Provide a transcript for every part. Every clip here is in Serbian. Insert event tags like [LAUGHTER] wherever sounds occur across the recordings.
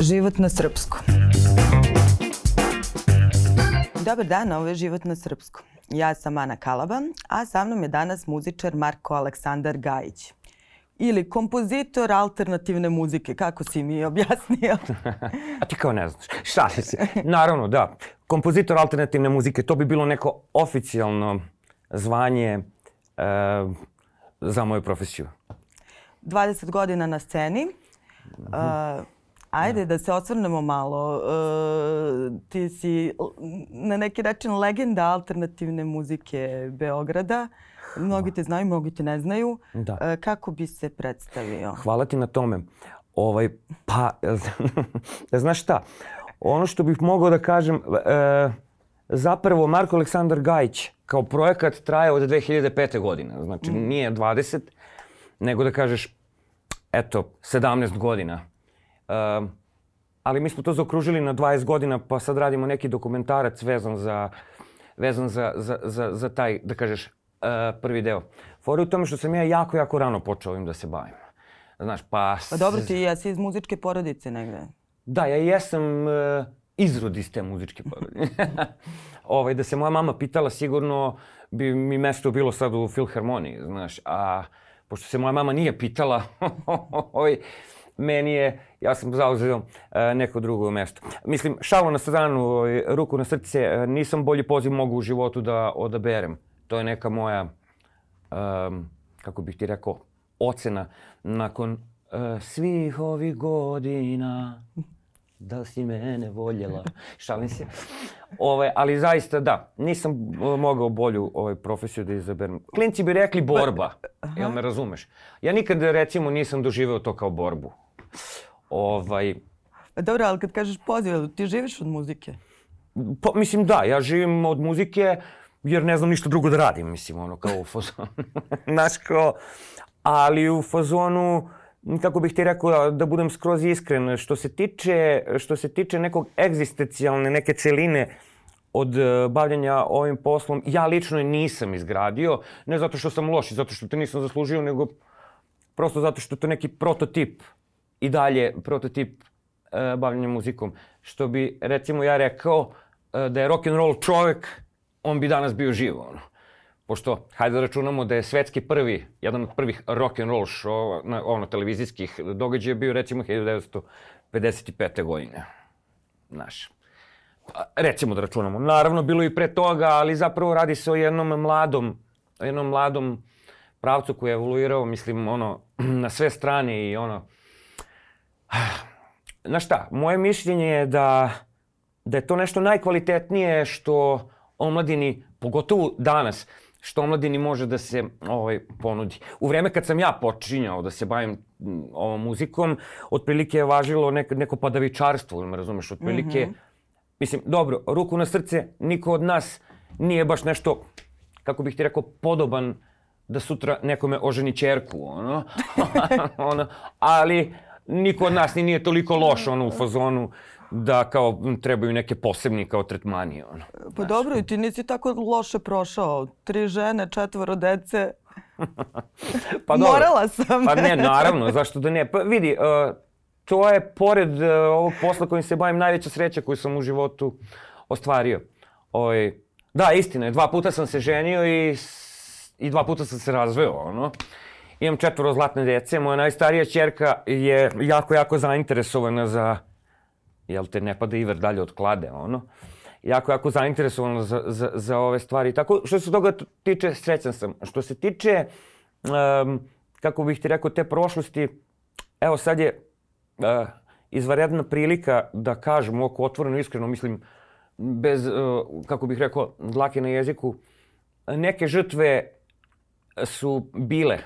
Život na srpskom. Dobar dan, ovo je Život na srpskom. Ja sam Ana Kalaba, a sa mnom je danas muzičar Marko Aleksandar Gajić. Ili kompozitor alternativne muzike, kako si mi objasnio? [LAUGHS] a ti kao ne znaš. Šta se? Naravno, da. Kompozitor alternativne muzike, to bi bilo neko oficijalno zvanje e, za moju profesiju. 20 godina na sceni. Mm -hmm. uh, Ajde da se osvrnemo malo. E, ti si na neki način legenda alternativne muzike Beograda. Mnogi te znaju, mnogi te ne znaju. Da. E, kako bi se predstavio? Hvala ti na tome. Ovaj, pa, [LAUGHS] znaš šta? Ono što bih mogao da kažem, e, zapravo Marko Aleksandar Gajić kao projekat traje od 2005. godine. Znači, mm. nije 20, nego da kažeš, eto, 17 godina ali mi smo to zaokružili na 20 godina, pa sad radimo neki dokumentarac vezan za, vezan za, za, za, za taj, da kažeš, uh, prvi deo. Fora u tome što sam ja jako, jako rano počeo ovim da se bavim. Znaš, pa... Pa dobro, ti jesi iz muzičke porodice negde. Da, ja jesam uh, izrod iz te muzičke porodice. [LAUGHS] ovaj, da se moja mama pitala, sigurno bi mi mesto bilo sad u filharmoniji, znaš. A pošto se moja mama nije pitala, [LAUGHS] ovaj, meni je, ja sam zauzeo uh, neko drugo mesto. Mislim, šalo na stranu, ovaj, ruku na srce, e, nisam bolji poziv mogu u životu da odaberem. To je neka moja, um, kako bih ti rekao, ocena nakon uh, svih ovih godina. Da si mene voljela. [LAUGHS] Šalim se. Ove, ali zaista da, nisam mogao bolju ovaj, profesiju da izaberem. Klinci bi rekli borba, jel me razumeš? Ja nikad recimo nisam doživeo to kao borbu. Ovaj... Dobro, ali kad kažeš poziv, ti živiš od muzike? Pa, mislim da, ja živim od muzike jer ne znam ništa drugo da radim, mislim, ono, kao u fazonu. [LAUGHS] Znaš, kao, ali u fazonu, kako bih ti rekao, da budem skroz iskren, što se tiče, što se tiče nekog egzistencijalne, neke celine, od uh, bavljanja ovim poslom, ja lično je nisam izgradio, ne zato što sam loš i zato što te nisam zaslužio, nego prosto zato što to neki prototip i dalje prototip uh, bavljanja muzikom. Što bi, recimo, ja rekao uh, da je rock and roll čovek, on bi danas bio živ, ono. Pošto, hajde da računamo da je svetski prvi, jedan od prvih rock and roll show, na, ono, televizijskih događaja bio, recimo, 1955. godine. Znaš. Recimo da računamo. Naravno, bilo i pre toga, ali zapravo radi se o jednom mladom, jednom mladom pravcu koji je evoluirao, mislim, ono, [CLEARS THROAT] na sve strane i ono, [SIGHS] Znaš šta, moje mišljenje je da, da je to nešto najkvalitetnije što omladini, pogotovo danas, što omladini može da se ovaj, ponudi. U vreme kad sam ja počinjao da se bavim ovom muzikom, otprilike je važilo neko, neko padavičarstvo, me razumeš, otprilike, mm -hmm. mislim, dobro, ruku na srce, niko od nas nije baš nešto, kako bih ti rekao, podoban da sutra nekome oženi čerku, ono, [LAUGHS] ono, ali niko od nas ni nije toliko loš ono u fazonu da kao trebaju neke posebni kao tretmani. Ono. Pa Znaš. dobro, i ti nisi tako loše prošao. Tri žene, četvoro dece. [LAUGHS] pa dobro. Morala sam. pa ne, naravno, zašto da ne. Pa vidi, uh, to je pored uh, ovog posla kojim se bavim najveća sreća koju sam u životu ostvario. Oj, da, istina je, dva puta sam se ženio i, i dva puta sam se razveo, ono. Imam četvoro zlatne dece, moja najstarija čerka je jako, jako zainteresovana za, jel te ne pada iver dalje od klade, ono. Jako, jako zainteresovana za, za, za ove stvari. Tako, što se toga tiče, srećan sam. Što se tiče, um, kako bih ti rekao, te prošlosti, evo sad je uh, izvaredna prilika da kažem oko otvoreno, iskreno, mislim, bez, uh, kako bih rekao, dlake na jeziku, neke žrtve su bile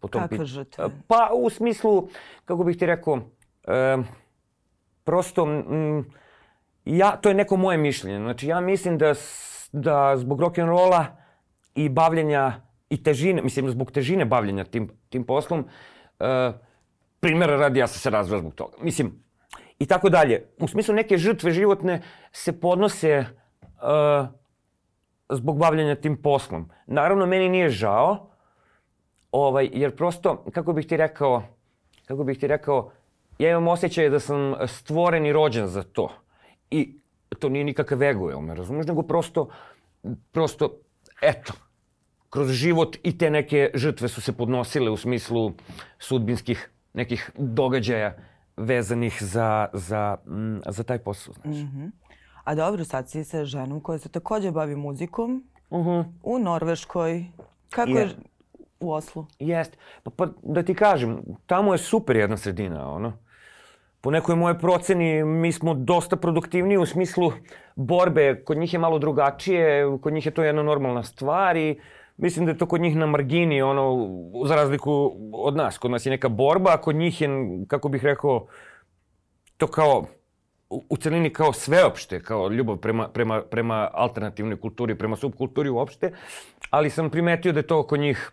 po tom Kakve žrtve? Pa u smislu, kako bih ti rekao, e, prosto, m, ja, to je neko moje mišljenje. Znači ja mislim da, da zbog rock'n'rolla i bavljenja i težine, mislim zbog težine bavljenja tim, tim poslom, e, primjera radi ja sam se razveo zbog toga. Mislim, i tako dalje. U smislu neke žrtve životne se podnose e, zbog bavljenja tim poslom. Naravno, meni nije žao, Ovaj, jer prosto, kako bih ti rekao, kako bih ti rekao, ja imam osjećaj da sam stvoren i rođen za to. I to nije nikakav ego, jel me razumeš, nego prosto, prosto, eto, kroz život i te neke žrtve su se podnosile u smislu sudbinskih nekih događaja vezanih za, za, mm, za taj posao, znaš. Mm -hmm. A dobro, sad si sa ženom koja se takođe bavi muzikom uh mhm. -huh. u Norveškoj. Kako je, je u Oslu? Jeste. Pa, pa da ti kažem, tamo je super jedna sredina, ono. Po nekoj moje proceni mi smo dosta produktivniji u smislu borbe. Kod njih je malo drugačije, kod njih je to jedna normalna stvar i mislim da je to kod njih na margini, ono, za razliku od nas. Kod nas je neka borba, a kod njih je, kako bih rekao, to kao u celini kao sveopšte, kao ljubav prema, prema, prema alternativnoj kulturi, prema subkulturi uopšte, ali sam primetio da je to kod njih,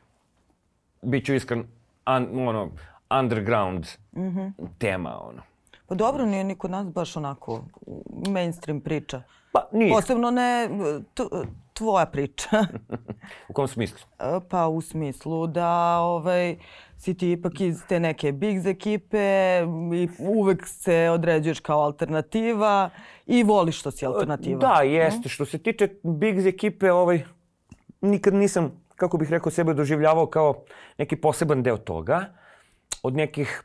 bit ću iskren, un, ono, underground mm -hmm. tema, ono. Pa dobro, nije ni kod nas baš onako mainstream priča. Pa nije. Posebno ne tvoja priča. [LAUGHS] u kom smislu? E, pa u smislu da ovaj, si ti ipak iz te neke Bigs ekipe i uvek se određuješ kao alternativa i voliš što si alternativa. Da, jeste. Što se tiče Bigs ekipe, ovaj, nikad nisam, kako bih rekao, sebe doživljavao kao neki poseban deo toga. Od nekih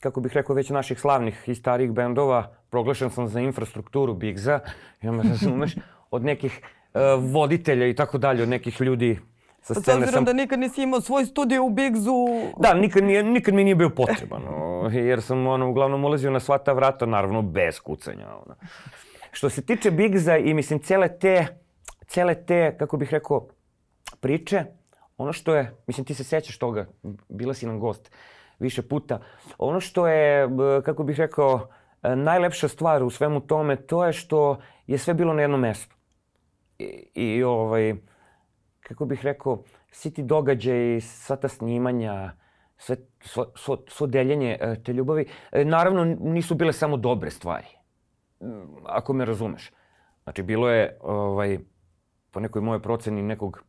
kako bih rekao, već naših slavnih i starijih bendova, proglašen sam za infrastrukturu Bigza, ja me razumeš, od nekih uh, voditelja i tako dalje, od nekih ljudi sa scene. S obzirom sam... da nikad nisi imao svoj studio u Bigzu... Da, nikad, nije, nikad mi nije bio potreban, o, jer sam ono, uglavnom ulazio na sva ta vrata, naravno bez kucanja. Ono. Što se tiče Bigza i mislim cele te, cele te, kako bih rekao, priče, ono što je, mislim ti se sećaš toga, bila si nam gost, više puta. Ono što je, kako bih rekao, e, najlepša stvar u svemu tome, to je što je sve bilo na jednom mestu. I, i ovaj, kako bih rekao, svi ti događaji, sva ta snimanja, sve, svo, svo, svo deljenje e, te ljubavi, e, naravno nisu bile samo dobre stvari. Ako me razumeš. Znači, bilo je, ovaj, po nekoj moje proceni, nekog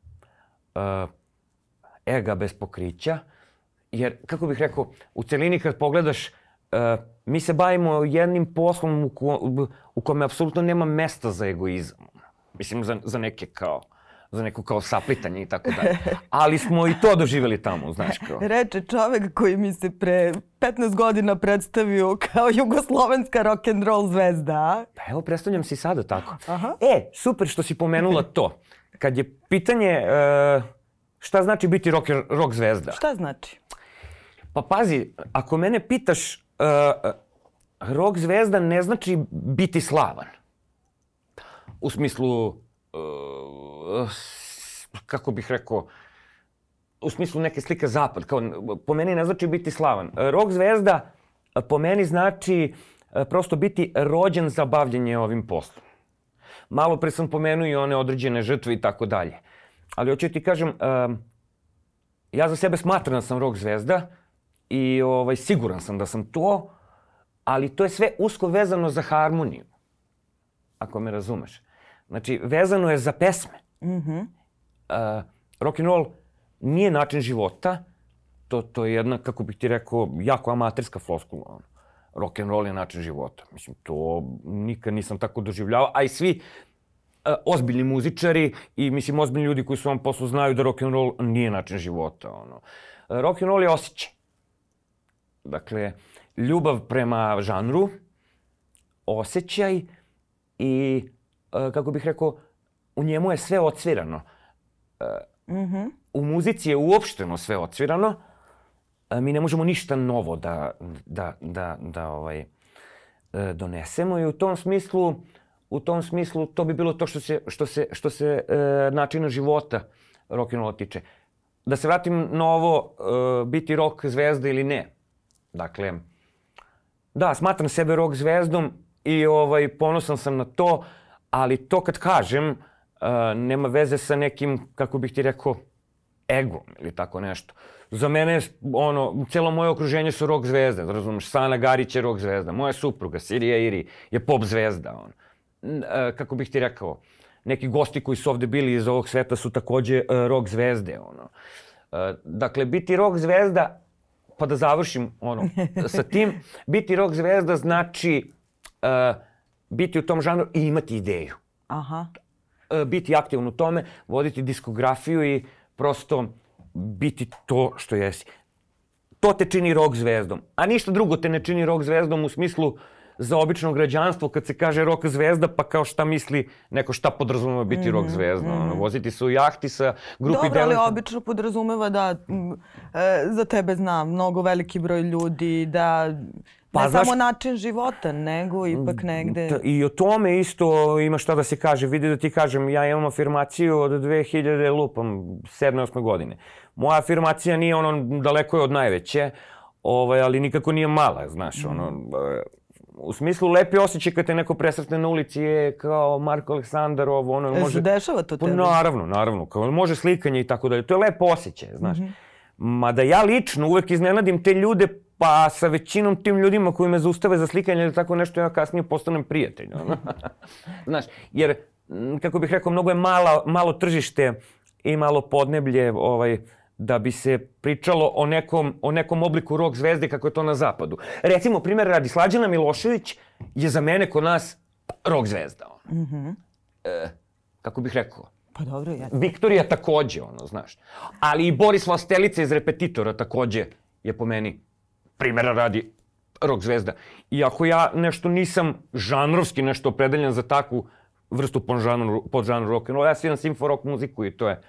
ega bez pokrića, Jer, kako bih rekao, u celini kad pogledaš, uh, mi se bavimo jednim poslom u, ko, u kome apsolutno nema mesta za egoizam. Mislim, za, za neke kao za neko kao saplitanje i tako dalje. [LAUGHS] Ali smo i to doživjeli tamo, znaš kao. Reče čovek koji mi se pre 15 godina predstavio kao jugoslovenska rock and roll zvezda. Pa evo, predstavljam se i sada tako. Aha. E, super što si pomenula to. Kad je pitanje uh, šta znači biti rock, rock zvezda? Šta znači? Pa pazi, ako mene pitaš, uh, rock zvezda ne znači biti slavan. U smislu, uh, kako bih rekao, u smislu neke slike zapad. Kao, po meni ne znači biti slavan. Rock zvezda po meni znači prosto biti rođen za bavljenje ovim poslom. Malo pre sam pomenuo i one određene žrtve i tako dalje. Ali hoću ti kažem, ja za sebe smatram da sam rock zvezda, I ovaj, siguran sam da sam to, ali to je sve usko vezano za harmoniju. Ako me razumeš. Znači, vezano je za pesme. Mm -hmm. uh, rock and roll nije način života, to, to je jedna, kako bih ti rekao, jako amaterska floskula. Rock and roll je način života. Mislim, to nikad nisam tako doživljavao, a i svi ozbiljni muzičari i mislim ozbiljni ljudi koji su vam poslu znaju da rock and roll nije način života. Ono. Uh, rock and roll je osjećaj. Dakle, ljubav prema žanru, osjećaj i, e, kako bih rekao, u njemu je sve odsvirano. Mm -hmm. U muzici je uopšteno sve odsvirano. E, mi ne možemo ništa novo da, da, da, da ovaj, donesemo i u tom smislu u tom smislu to bi bilo to što se, što se, što se e, načina života rock'n'rolla tiče. Da se vratim na ovo, e, biti rock zvezda ili ne. Dakle, da, smatram sebe rock zvezdom i ovaj, ponosan sam na to, ali to kad kažem, uh, nema veze sa nekim, kako bih ti rekao, egom ili tako nešto. Za mene, ono, celo moje okruženje su rock zvezde, razumeš, Sana Garić je rock zvezda, moja supruga, Sirija Iri, je pop zvezda, on. Uh, kako bih ti rekao, neki gosti koji su ovde bili iz ovog sveta su takođe uh, rock zvezde, ono. Uh, dakle, biti rock zvezda pa da završim ono, [LAUGHS] sa tim, biti rock zvezda znači uh, biti u tom žanru i imati ideju. Aha. Uh, biti aktivan u tome, voditi diskografiju i prosto biti to što jesi. To te čini rock zvezdom. A ništa drugo te ne čini rock zvezdom u smislu za obično građanstvo kad se kaže rock zvezda, pa kao šta misli neko šta podrazumeva biti mm -hmm, rock zvezda. Mm -hmm. ono, voziti se u jahti sa grupi Dobro, ali obično podrazumeva da m, e, za tebe znam mnogo veliki broj ljudi, da Pa, ne znaš, samo način života, nego ipak negde... I o tome isto ima šta da se kaže. Vidi da ti kažem, ja imam afirmaciju od 2000, lupam, 7. 8. godine. Moja afirmacija nije ono, daleko je od najveće, ovaj, ali nikako nije mala, znaš, mm. Ono, u smislu lepi osjećaj kad te neko presretne na ulici je kao Marko Aleksandrov, ono može... Se dešava to tebi? Naravno, naravno, kao može slikanje i tako dalje. To je lep osjećaj, znaš. Mm -hmm. Mada ja lično uvek iznenadim te ljude pa sa većinom tim ljudima koji me zaustave za slikanje ili tako nešto, ja kasnije postanem prijatelj. [LAUGHS] Znaš, jer, kako bih rekao, mnogo je malo, malo tržište i malo podneblje ovaj, da bi se pričalo o nekom, o nekom obliku rock zvezde kako je to na zapadu. Recimo, primjer radi, Slađana Milošević je za mene kod nas rock zvezda. Mm -hmm. e, kako bih rekao? Pa dobro, ja. Viktorija takođe, ono, znaš. Ali i Boris Vlastelica iz Repetitora takođe je po meni primjera radi rock zvezda. Iako ja nešto nisam žanrovski nešto opredeljen za takvu vrstu pod žanru, rock and roll, ja sviram simfo rock muziku i to je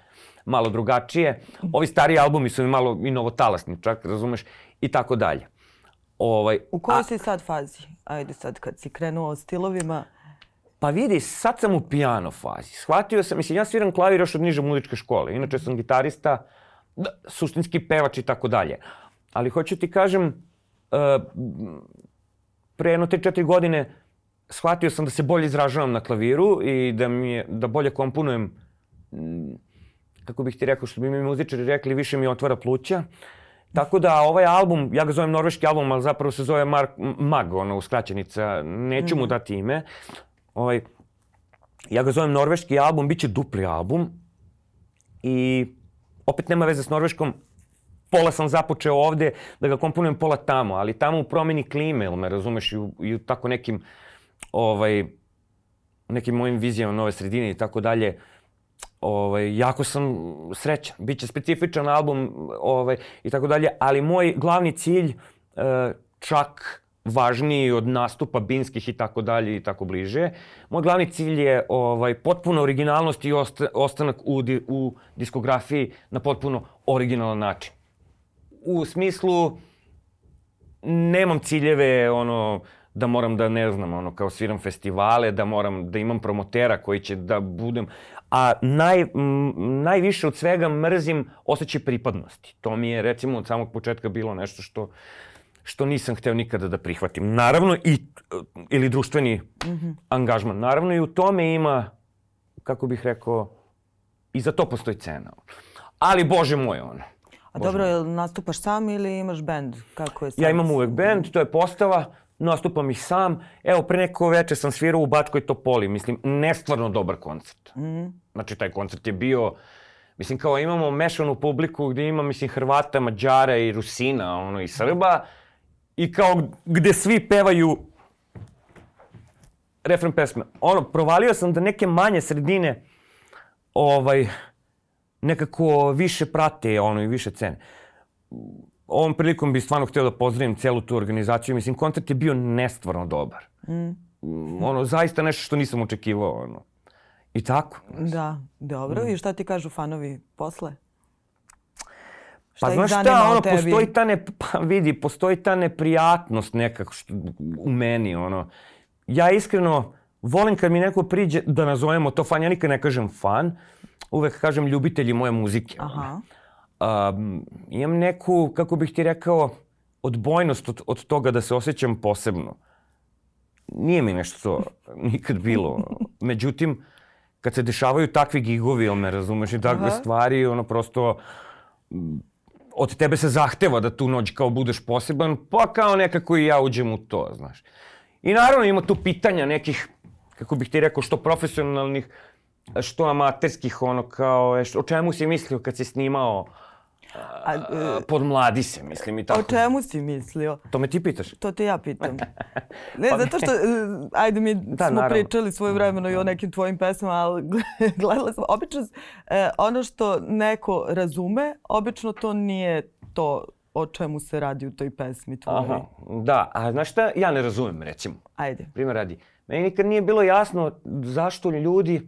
malo drugačije. Ovi stari albumi su mi malo i novotalasni čak, razumeš, i tako dalje. Ovaj, U kojoj a, si sad fazi? Ajde sad kad si krenuo stilovima. Pa vidi, sad sam u piano fazi. Shvatio sam, mislim, ja sviram klavir još od niže muzičke škole. Inače sam gitarista, da, suštinski pevač i tako dalje. Ali hoću ti kažem, uh, pre jedno te četiri godine shvatio sam da se bolje izražavam na klaviru i da, mi je, da bolje komponujem kako bih ti rekao, što bi mi muzičari rekli, više mi otvara pluća. Tako da ovaj album, ja ga zovem norveški album, ali zapravo se zove Mark, Mag, ono, uskraćenica, neću mu mhm. dati ime. Ovaj, ja ga zovem norveški album, bit će dupli album. I opet nema veze s norveškom, pola sam započeo ovde da ga komponujem pola tamo, ali tamo u promeni klime, ili me razumeš, i u, i u tako nekim, ovaj, nekim mojim vizijama nove sredine i tako dalje, ovaj, jako sam srećan. Biće specifičan album ovaj, i tako dalje, ali moj glavni cilj e, čak važniji od nastupa binskih i tako dalje i tako bliže. Moj glavni cilj je ovaj, potpuna originalnost i ostanak u, di, u diskografiji na potpuno originalan način. U smislu, nemam ciljeve, ono, da moram da ne znam, ono, kao sviram festivale, da moram da imam promotera koji će da budem, a naj, m, najviše od svega mrzim osjećaj pripadnosti. To mi je recimo od samog početka bilo nešto što što nisam hteo nikada da prihvatim. Naravno i ili društveni mm -hmm. angažman. Naravno i u tome ima kako bih rekao i za to postoji cena. Ali bože moj ono. A dobro, jel nastupaš sam ili imaš bend? Kako je sam? Ja imam uvek bend, to je postava nastupam i sam. Evo, pre neko veče sam svirao u Bačkoj Topoli, mislim, nestvarno dobar koncert. Mm. Znači, taj koncert je bio, mislim, kao imamo mešanu publiku gde ima, mislim, Hrvata, Mađara i Rusina, ono, i Srba, i kao gde svi pevaju refren pesme. Ono, provalio sam da neke manje sredine, ovaj, nekako više prate, ono, i više cene ovom prilikom bih stvarno htio da pozdravim celu tu organizaciju. Mislim, koncert je bio nestvarno dobar. Mm. Ono, zaista nešto što nisam očekivao. Ono. I tako. Da, dobro. Mm. I šta ti kažu fanovi posle? Šta pa znaš šta, ono, tebi? postoji ta ne, pa vidi, postoji ta neprijatnost nekako što, u meni, ono. Ja iskreno volim kad mi neko priđe da nazovemo to fan, ja nikad ne kažem fan, uvek kažem ljubitelji moje muzike. Aha um, imam neku, kako bih ti rekao, odbojnost od, od toga da se osjećam posebno. Nije mi nešto to nikad bilo. Međutim, kad se dešavaju takvi gigovi, ili me razumeš, i takve Aha. stvari, ono prosto od tebe se zahteva da tu noć kao budeš poseban, pa kao nekako i ja uđem u to, znaš. I naravno ima tu pitanja nekih, kako bih ti rekao, što profesionalnih, što amaterskih, ono kao, o čemu si mislio kad si snimao A, uh, podmladi se, mislim i tako. O čemu si mislio? To me ti pitaš? To te ja pitam. [LAUGHS] Ne, zato što, uh, ajde mi da, smo naravno. pričali svoje vremeno i o nekim tvojim pesmama, ali [LAUGHS] gledala sam, obično uh, ono što neko razume, obično to nije to o čemu se radi u toj pesmi tvojoj. Aha, da, a znaš šta ja ne razumem recimo? Ajde. Primer radi. Meni nikad nije bilo jasno zašto ljudi...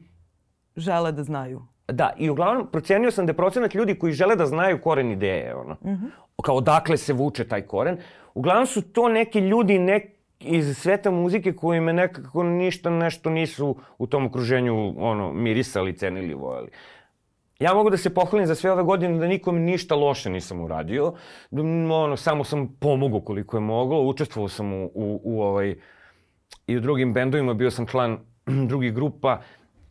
Žele da znaju. Da, i uglavnom procenio sam da je procenat ljudi koji žele da znaju koren ideje, ono. Mm -hmm. Kao odakle se vuče taj koren. Uglavnom su to neki ljudi nek, iz sveta muzike koji me nekako ništa nešto nisu u tom okruženju ono, mirisali, cenili, vojeli. Ja mogu da se pohvalim za sve ove godine da nikom ništa loše nisam uradio. Da, ono, samo sam pomogao koliko je moglo. Učestvovao sam u, u, u ovaj, i u drugim bendovima, bio sam član [CLEARS THROAT] drugih grupa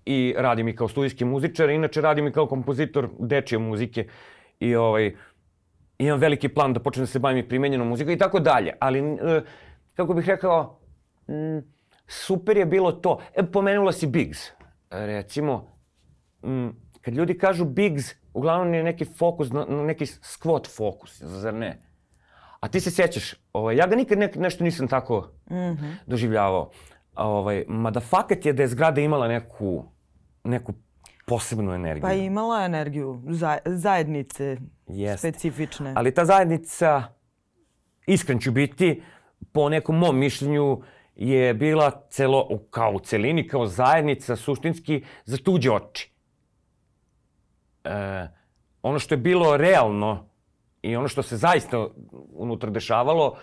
i radim i kao studijski muzičar, inače radim i kao kompozitor dečije muzike i ovaj, imam veliki plan da počnem da se bavim i primenjenom muzikom i tako dalje. Ali, e, kako bih rekao, super je bilo to. E, pomenula si Biggs. Recimo, kad ljudi kažu Biggs, uglavnom je neki fokus, neki squat fokus, zar ne? A ti se sjećaš, ovaj, ja ga nikad ne, nešto nisam tako mm -hmm. doživljavao. Ovaj, mada fakat je da je zgrada imala neku, neku posebnu energiju. Pa imala je energiju za, zajednice Jest. specifične. Ali ta zajednica, iskren ću biti, po nekom mom mišljenju, je bila celo, kao u celini, kao zajednica, suštinski, za tuđe oči. E, ono što je bilo realno i ono što se zaista unutra dešavalo,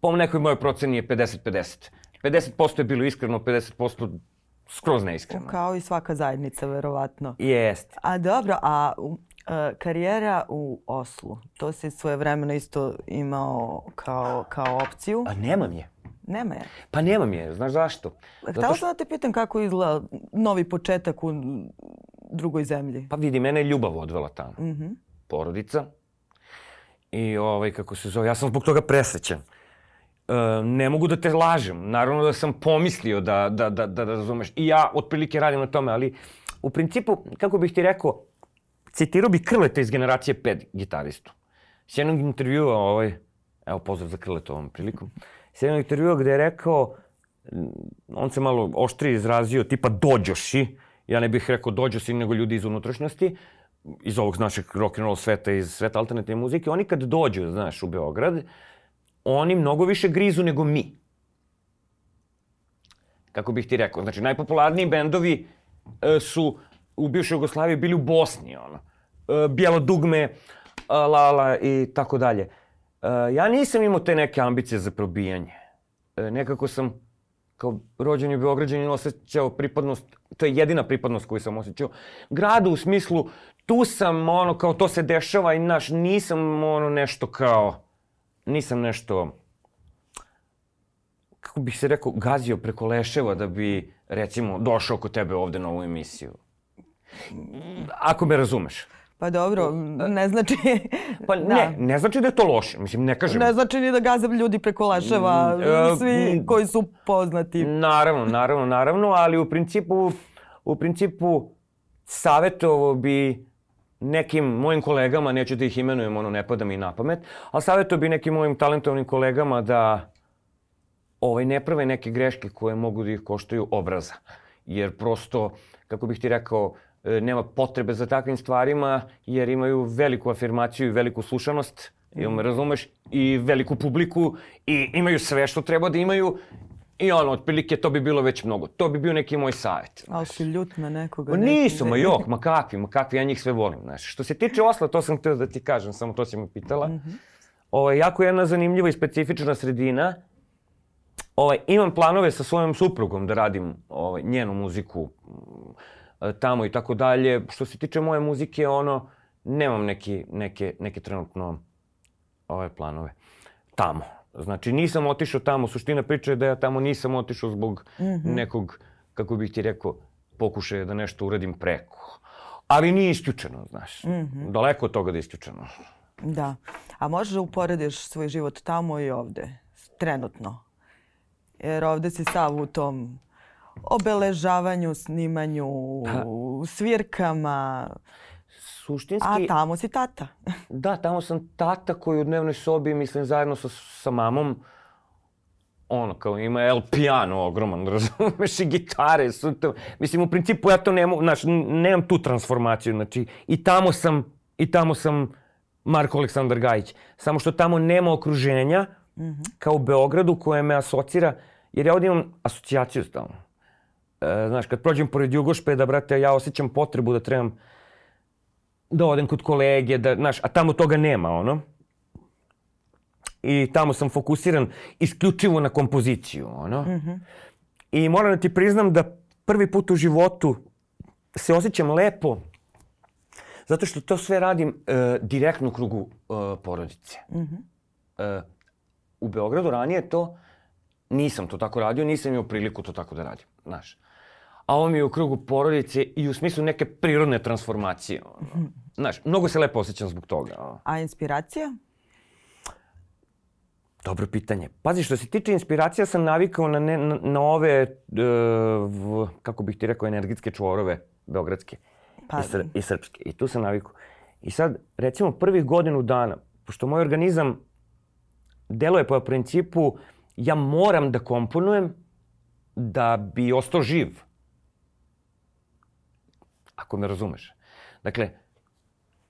po nekoj mojoj proceni je 50-50. 50% je bilo iskreno, 50% skroz neiskreno. Kao i svaka zajednica, verovatno. Jest. A dobro, a uh, karijera u Oslu, to si svoje vremeno isto imao kao, kao opciju? A nemam je. Nema je. Pa nemam je, znaš zašto? Htela sam da te pitam kako izgleda novi početak u drugoj zemlji. Pa vidi, mene je ljubav odvela tamo. Mm -hmm. Porodica, I ovaj, kako se zove, ja sam zbog toga presrećan. E, ne mogu da te lažem. Naravno da sam pomislio da, da, da, da, da razumeš. I ja otprilike radim na tome, ali u principu, kako bih ti rekao, citirao bi Krleta iz generacije 5 gitaristu. S jednog intervjua, ovaj, evo pozdrav za Krleta ovom prilikom, s jednog intervjua gde je rekao, on se malo oštrije izrazio, tipa dođoši, ja ne bih rekao dođoši, nego ljudi iz unutrašnjosti, iz ovog našeg rock and roll sveta, iz sveta alternativne muzike, oni kad dođu, znaš, u Beograd, oni mnogo više grizu nego mi. Kako bih ti rekao, znači najpopularniji bendovi e, su u bivšoj Jugoslaviji bili u Bosni, ono. E, Bijelo dugme, e, Lala i tako dalje. E, ja nisam imao te neke ambicije za probijanje. E, nekako sam kao rođeni Beograđanin osjećao pripadnost, to je jedina pripadnost koju sam osjećao, gradu u smislu tu sam, ono, kao to se dešava i naš, nisam, ono, nešto kao, nisam nešto, kako bih se rekao, gazio preko leševa da bi, recimo, došao kod tebe ovde na ovu emisiju. Ako me razumeš. Pa dobro, ne znači... [LAUGHS] pa da. ne, ne znači da je to loše. Mislim, ne kažem... Ne znači ni da gazam ljudi preko leševa, mm, svi mm, koji su poznati. Naravno, naravno, naravno, ali u principu, u principu, savjetovo bi nekim mojim kolegama, neću da ih imenujem, ono ne pada mi na pamet, ali savjeto bi nekim mojim talentovnim kolegama da ovaj, ne prave neke greške koje mogu da ih koštaju obraza. Jer prosto, kako bih ti rekao, e, nema potrebe za takvim stvarima, jer imaju veliku afirmaciju i veliku slušanost, ili me razumeš, i veliku publiku, i imaju sve što treba da imaju, I ono, otprilike, to bi bilo već mnogo. To bi bio neki moj savjet. Ali si ljut na nekoga? Ma nisu, ma jok, ma kakvi, ma kakvi, ja njih sve volim. Znaš. Što se tiče Osla, to sam htio da ti kažem, samo to si me pitala. Mm -hmm. Ovo, ovaj, jako jedna zanimljiva i specifična sredina. Ovaj, imam planove sa svojom suprugom da radim ovaj, njenu muziku mm, tamo i tako dalje. Što se tiče moje muzike, ono, nemam neki, neke, neke trenutno ove planove tamo. Znači nisam otišao tamo, suština priče je da ja tamo nisam otišao zbog mm -hmm. nekog, kako bih ti rekao, pokušaja da nešto uradim preko. Ali nije isključeno, znaš. Mm -hmm. Daleko od toga da je isključeno. Da. A možeš da uporediš svoj život tamo i ovde, trenutno? Jer ovde si sav u tom obeležavanju, snimanju, svirkama. Suštinski... A tamo si tata. [LAUGHS] Da, tamo sam tata koji u dnevnoj sobi, mislim, zajedno sa, sa mamom, ono, kao ima El Piano ogroman, [LAUGHS] razumeš, i gitare su to. Mislim, u principu ja to nemam, znaš, nemam tu transformaciju, znači, i tamo sam, i tamo sam Marko Aleksandar Gajić. Samo što tamo nema okruženja, mm -hmm. kao u Beogradu, koje me asocira, jer ja ovdje imam asocijaciju stalno. E, znaš, kad prođem pored Jugošpeda, brate, ja osjećam potrebu da trebam da odem kod kolege, da, znaš, a tamo toga nema, ono. I tamo sam fokusiran isključivo na kompoziciju, ono. Mm -hmm. I moram da ti priznam da prvi put u životu se osjećam lepo zato što to sve radim uh, direktno u krugu uh, porodice. Mm -hmm. uh, u Beogradu ranije to nisam to tako radio, nisam imao priliku to tako da radim, znaš. A ovo mi je u krugu porodice i u smislu neke prirodne transformacije. Ono. Znaš, mnogo se lepo osjećam zbog toga. A inspiracija? Dobro pitanje. Pazi, što se tiče inspiracija, sam navikao na, ne, na, na ove, uh, v, kako bih ti rekao, energetske čvorove beogradske pa. i, sr, i srpske. I tu sam navikao. I sad, recimo, prvih godinu dana, pošto moj organizam deluje po principu ja moram da komponujem da bi ostao živ. Ako me razumeš. Dakle,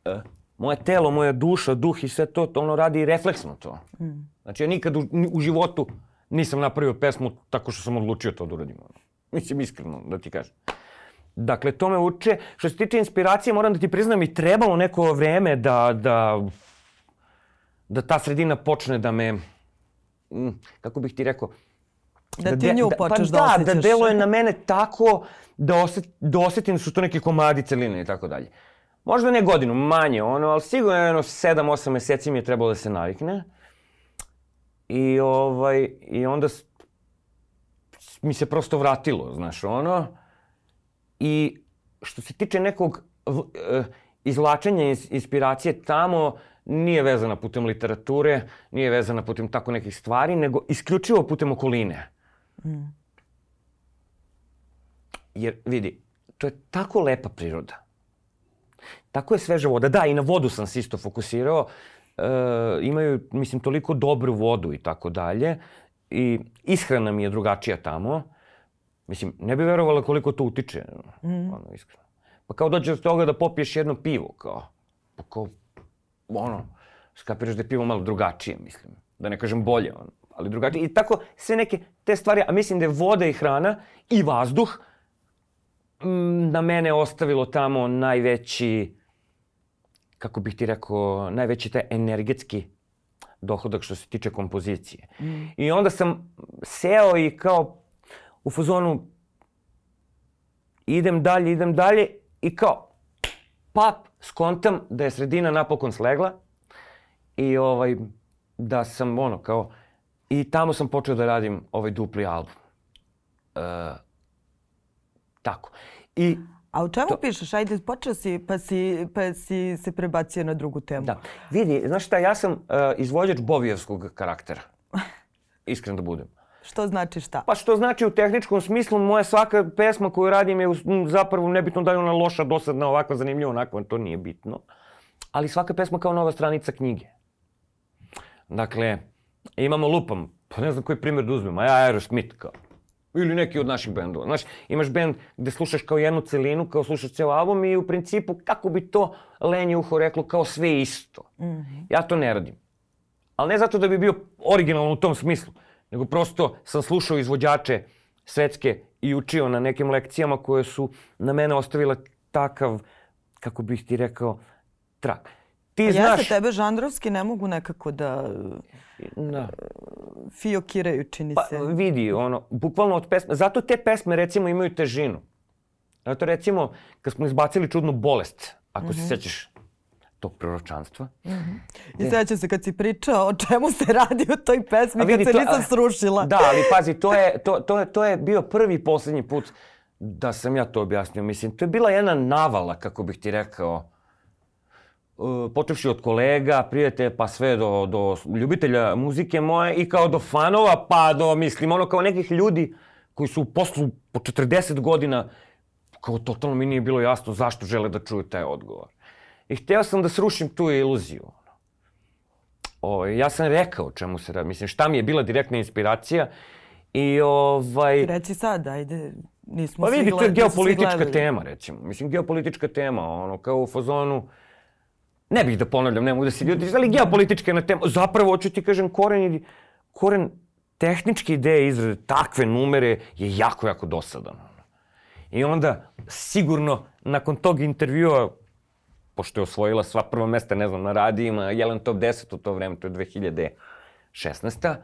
uh, moje telo, moja duša, duh i sve to, to ono radi refleksno to. Mm. Znači ja nikad u, u životu nisam napravio pesmu tako što sam odlučio to da uradim. Mislim iskreno da ti kažem. Dakle, to me uče. Što se tiče inspiracije, moram da ti priznam i trebalo neko vreme da, da, da ta sredina počne da me, kako bih ti rekao, Da, da ti nju počneš da, pa da, osjećaš. Da, da deluje na mene tako da, oset, da osetim da su to neke komadi celine i tako dalje. Možda ne godinu, manje, ono, ali sigurno jedno 7-8 meseci mi je trebalo da se navikne. I, ovaj, i onda mi se prosto vratilo, znaš, ono. I što se tiče nekog uh, izvlačenja inspiracije tamo, nije vezana putem literature, nije vezana putem tako nekih stvari, nego isključivo putem okoline. Mm. Jer, vidi, to je tako lepa priroda. Tako je sveža voda. Da, i na vodu sam se isto fokusirao. E, imaju, mislim, toliko dobru vodu i tako dalje. I ishrana mi je drugačija tamo. Mislim, ne bi verovala koliko to utiče. Mm. Ono, iskreno. Pa kao dođe od toga da popiješ jedno pivo, kao. Pa kao, ono, skapiraš da je pivo malo drugačije, mislim. Da ne kažem bolje, ono. Ali drugačije. I tako sve neke te stvari, a mislim da je voda i hrana i vazduh na mene ostavilo tamo najveći, kako bih ti rekao, najveći taj energetski dohodak što se tiče kompozicije. Mm. I onda sam seo i kao u fazonu idem dalje, idem dalje i kao pap, skontam da je sredina napokon slegla i ovaj, da sam ono kao i tamo sam počeo da radim ovaj dupli album. Uh, Tako. I A u čemu to... pišeš? Ajde, počeo si pa, si, pa si se prebacio na drugu temu. Da. Vidi, znaš šta, ja sam uh, izvođač Bovijevskog karaktera. Iskren da budem. Što znači šta? Pa što znači u tehničkom smislu, moja svaka pesma koju radim je zapravo nebitno da je ona loša, dosadna, ovakva, zanimljiva, onakva, to nije bitno. Ali svaka pesma kao nova stranica knjige. Dakle, imamo lupam, pa ne znam koji primjer da uzmem, a ja Aerosmith kao. Ili neki od naših bendova. Znaš, imaš bend gde slušaš kao jednu celinu, kao slušaš ceo album i u principu, kako bi to lenje uho reklo, kao sve isto. Mm -hmm. Ja to ne radim. Ali ne zato da bi bio originalan u tom smislu, nego prosto sam slušao izvođače svetske i učio na nekim lekcijama koje su na mene ostavile takav, kako bih ti rekao, trak. Ti ja znaš... se tebe žandrovski ne mogu nekako da... Da. Fiokiraju, čini pa, se. Pa vidi, ono, bukvalno od pesme... Zato te pesme, recimo, imaju težinu. Zato, recimo, kad smo izbacili čudnu bolest, ako mm -hmm. se mhm. sećaš tog proročanstva. Mm -hmm. I sećam se kad si pričao o čemu se radi u toj pesmi, vidi, kad se to, nisam srušila. Da, ali pazi, to je, to, to, je, to je bio prvi i poslednji put da sam ja to objasnio. Mislim, to je bila jedna navala, kako bih ti rekao, Uh, počevši od kolega, prijatelja, pa sve do, do ljubitelja muzike moje i kao do fanova, pa do, mislim, ono kao nekih ljudi koji su u poslu po 40 godina, kao totalno mi nije bilo jasno zašto žele da čuju taj odgovor. I hteo sam da srušim tu iluziju. O, ja sam rekao čemu se radi. Mislim, šta mi je bila direktna inspiracija. I ovaj... Reci sad, ajde, nismo Pa svi vidi, to je geopolitička tema, recimo. Mislim, geopolitička tema, ono, kao u fazonu... Ne bih da ponavljam, ne mogu da se ljudi... Ali geopolitička je na tema. Zapravo, hoću ti kažem, koren, koren tehničke ideje izrade takve numere je jako, jako dosadan. I onda, sigurno, nakon tog intervjua, pošto je osvojila sva prva mesta, ne znam, na radijima, Jelen Top 10 u to vreme, to je 2016.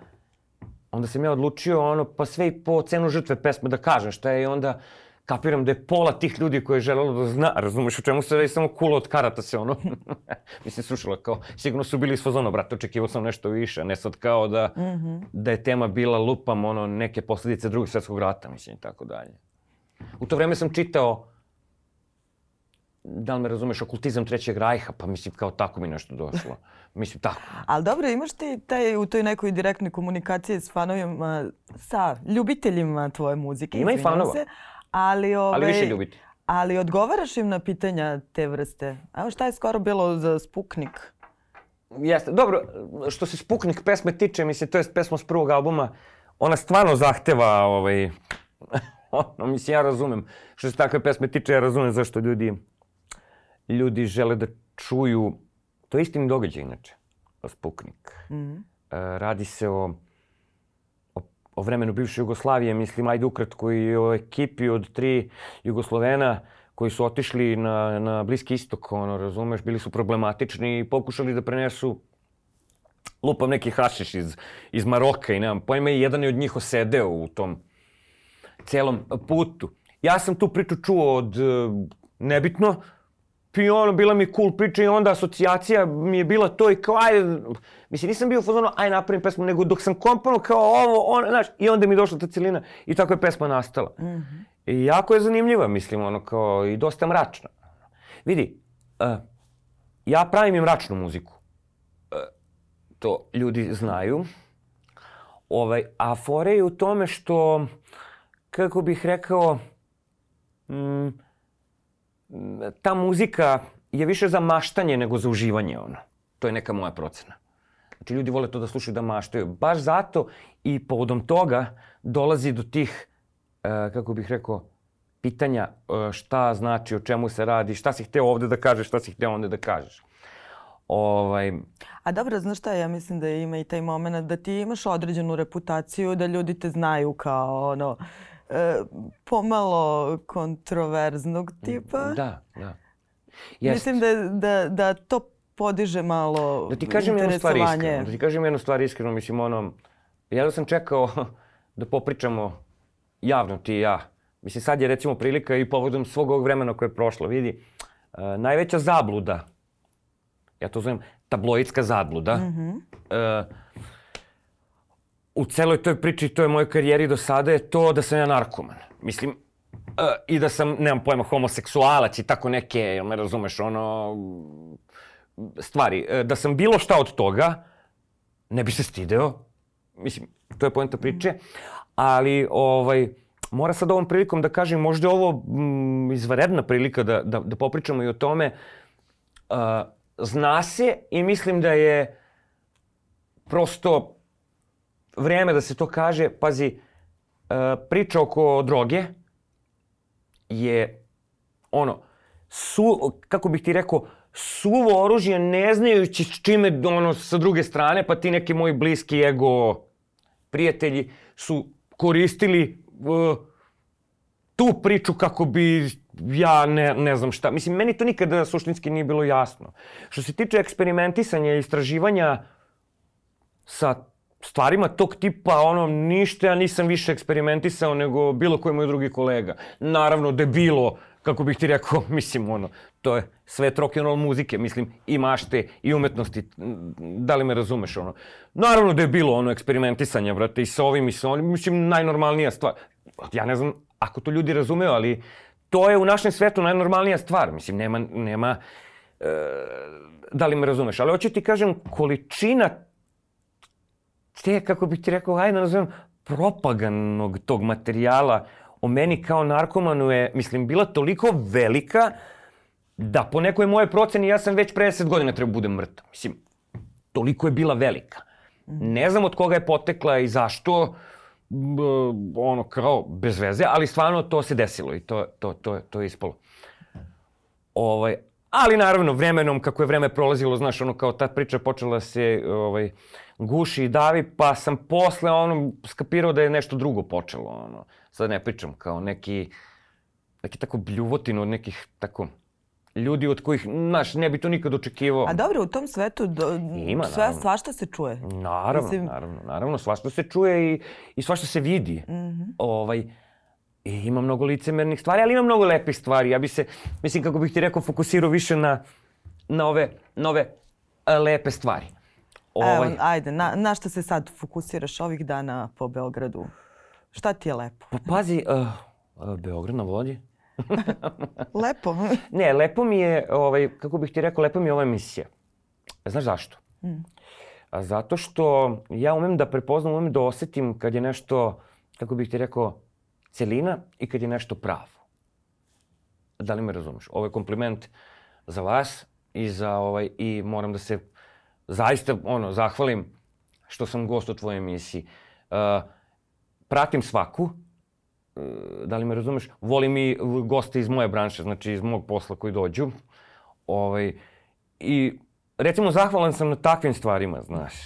Onda sam ja odlučio, ono, pa sve i po cenu žrtve pesme da kažem šta je i onda kapiram da je pola tih ljudi koje je želelo da zna, razumeš o čemu se radi, samo kulo od karata se ono, [LAUGHS] mislim, slušala kao, sigurno su bili iz fazona, brate, očekivao sam nešto više, ne sad kao da, da je tema bila lupam, ono, neke posljedice drugog svjetskog rata, mislim, i tako dalje. U to vreme sam čitao, da li me razumeš, okultizam Trećeg rajha, pa mislim, kao tako mi nešto došlo. [LAUGHS] Mislim, tako. Ali dobro, imaš ti taj, u toj nekoj direktnoj komunikaciji s fanovima, sa ljubiteljima tvoje muzike, Ima i fanova. se, ali, ove, Ali više ljubiti. Ali odgovaraš im na pitanja te vrste. Evo šta je skoro bilo za Spuknik? Jeste. Dobro, što se Spuknik pesme tiče, mislim, to je pesma s prvog albuma, ona stvarno zahteva, ovaj, [LAUGHS] ono, mislim, ja razumem. Što se takve pesme tiče, ja razumem zašto ljudi, ljudi žele da čuju, to je istini događaj, inače, Spuknik. Mhm. E, radi se o, o, vremenu bivše Jugoslavije, mislim, ajde ukratko i o ekipi od tri Jugoslovena koji su otišli na, na Bliski istok, ono, razumeš, bili su problematični i pokušali da prenesu lupam neki hašiš iz, iz Maroka i nemam pojma i jedan je od njih osedeo u tom celom putu. Ja sam tu priču čuo od, e, nebitno, i ono, bila mi cool priča i onda asocijacija mi je bila to i kao, ajde, mislim, nisam bio u fazonu, ajde napravim pesmu, nego dok sam komponovao kao ovo, ono, znaš, i onda mi je došla ta celina i tako je pesma nastala. I jako je zanimljiva, mislim, ono, kao, i dosta mračna. Vidi, uh, ja pravim i mračnu muziku. Uh, to ljudi znaju. Ovaj, a fore je u tome što, kako bih rekao, mm, ta muzika je više za maštanje nego za uživanje, ono. To je neka moja procena. Znači, ljudi vole to da slušaju da maštaju. Baš zato i povodom toga dolazi do tih, e, kako bih rekao, pitanja e, šta znači, o čemu se radi, šta si hteo ovde da kažeš, šta si hteo onda da kažeš. Ovaj, A dobro, znaš šta, ja mislim da ima i taj moment da ti imaš određenu reputaciju, da ljudi te znaju kao ono, pomalo kontroverznog tipa. da, da. Jest. Mislim da, da, da to podiže malo Da ti kažem jednu stvar interesovanje. iskreno. Da ti kažem jednu stvar iskreno, mislim ono, ja da sam čekao [LAUGHS] da popričamo javno ti i ja. Mislim sad je recimo prilika i povodom svog ovog vremena koje je prošlo. Vidi, uh, najveća zabluda, ja to zovem tabloidska zabluda, uh, u celoj toj priči, toj mojoj karijeri do sada je to da sam ja narkoman. Mislim, uh, i da sam, nemam pojma, homoseksualac i tako neke, jel me razumeš, ono, stvari. E, Da sam bilo šta od toga, ne bi se stideo. Mislim, to je poenta priče. Ali, ovaj, mora sad ovom prilikom da kažem, možda je ovo mm, izvanredna prilika da, da, da popričamo i o tome. Uh, zna se i mislim da je prosto vreme da se to kaže. Pazi, uh, priča oko droge je ono, su, kako bih ti rekao, suvo oružje ne znajući s čime ono sa druge strane, pa ti neki moji bliski ego prijatelji su koristili uh, tu priču kako bi ja ne, ne znam šta. Mislim, meni to nikada suštinski nije bilo jasno. Što se tiče eksperimentisanja i istraživanja sa stvarima tog tipa, ono, ništa ja nisam više eksperimentisao nego bilo koji moj drugi kolega. Naravno da je bilo, kako bih ti rekao, [LAUGHS] mislim, ono, to je sve rock'n'roll muzike, mislim, i mašte, i umetnosti, da li me razumeš, ono. Naravno da je bilo, ono, eksperimentisanja, brate, i sa ovim i sa onim, mislim, najnormalnija stvar. Ja ne znam ako to ljudi razumeju, ali to je u našem svetu najnormalnija stvar, mislim, nema, nema, e, da li me razumeš, ali hoću ti kažem, količina te, kako bih ti rekao, ajde da nazovem, propaganog tog materijala o meni kao narkomanu je, mislim, bila toliko velika da po nekoj moje proceni ja sam već pre 10 godina treba budem mrtav. Mislim, toliko je bila velika. Ne znam od koga je potekla i zašto, ono kao bez veze, ali stvarno to se desilo i to, to, to, to je ispalo. Ovaj, ali naravno vremenom, kako je vreme prolazilo, znaš, ono kao ta priča počela se ovaj, guši i davi, pa sam posle ono skapirao da je nešto drugo počelo. Ono. Sad ne pričam kao neki, neki tako bljuvotin od nekih tako ljudi od kojih, znaš, ne bi to nikad očekivao. A dobro, u tom svetu do, Ima, sve, naravno. svašta se čuje. Naravno, Mislim- naravno, naravno, svašta se čuje i, i svašta se vidi. Mhm. Ovaj, i ima mnogo licemernih stvari, ali ima mnogo lepih stvari. Ja bi se, mislim, kako bih ti rekao, fokusirao više na, na ove, na ove e, lepe stvari. Ovaj, Evo, ajde, na, na šta se sad fokusiraš ovih dana po Beogradu? Šta ti je lepo? Pa pazi, uh, uh, Beograd na vodi. [LAUGHS] Lepo. Ne, lepo mi je, ovaj, kako bih ti rekao, lepo mi je ova emisija. Znaš zašto? A zato što ja umem da prepoznam, umem da osetim kad je nešto, kako bih ti rekao, celina i kad je nešto pravo. Da li me razumeš? Ovo je kompliment za vas i za ovaj i moram da se zaista ono zahvalim što sam gost u tvojoj emisiji. Uh, pratim svaku, uh, da li me razumeš? Volim i goste iz moje branše, znači iz mog posla koji dođu. Ovaj, I recimo zahvalan sam na takvim stvarima, znaš. [LAUGHS]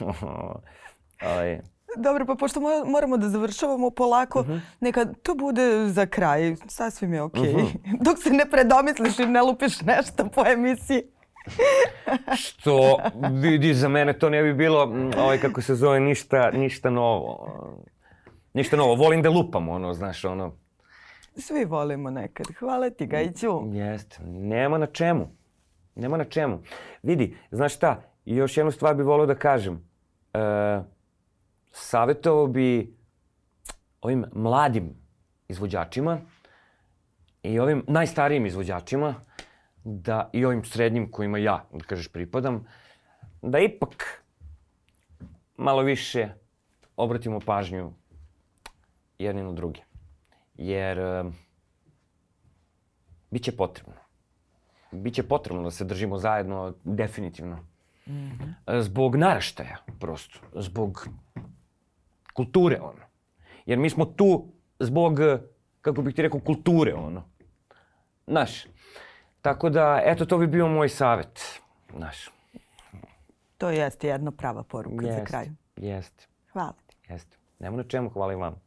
[LAUGHS] ovaj, Dobro, pa pošto mo- moramo da završavamo polako, Mhm. neka to bude za kraj. Sasvim je okej. [LAUGHS] Dok se ne predomisliš i ne lupiš nešto po emisiji. Što vidi za mene to ne bi bilo ovaj kako se zove ništa ništa novo. Ništa novo. Volim da lupam ono, znaš, ono. Svi volimo nekad. Hvala ti, Gajiću. Jeste. Nema na čemu. Nema na čemu. Vidi, znaš šta, još jednu stvar bih volio da kažem. E, savjetovao bi ovim mladim izvođačima i ovim najstarijim izvođačima da i ovim srednjim kojima ja, da kažeš, pripadam, da ipak malo više obratimo pažnju jedni na druge. Jer e, bit će potrebno. Biće potrebno da se držimo zajedno, definitivno. E, Zbog naraštaja, prosto. Zbog kulture, ono. Jer mi smo tu zbog, kako bih ti rekao, kulture, ono. Znaš. Tako da, eto, to bi bio moj savjet. Znaš. To jeste jedna prava poruka za Jeste, kraj. Jeste, Hvala ti. jeste. Nema na čemu, hvala i vam.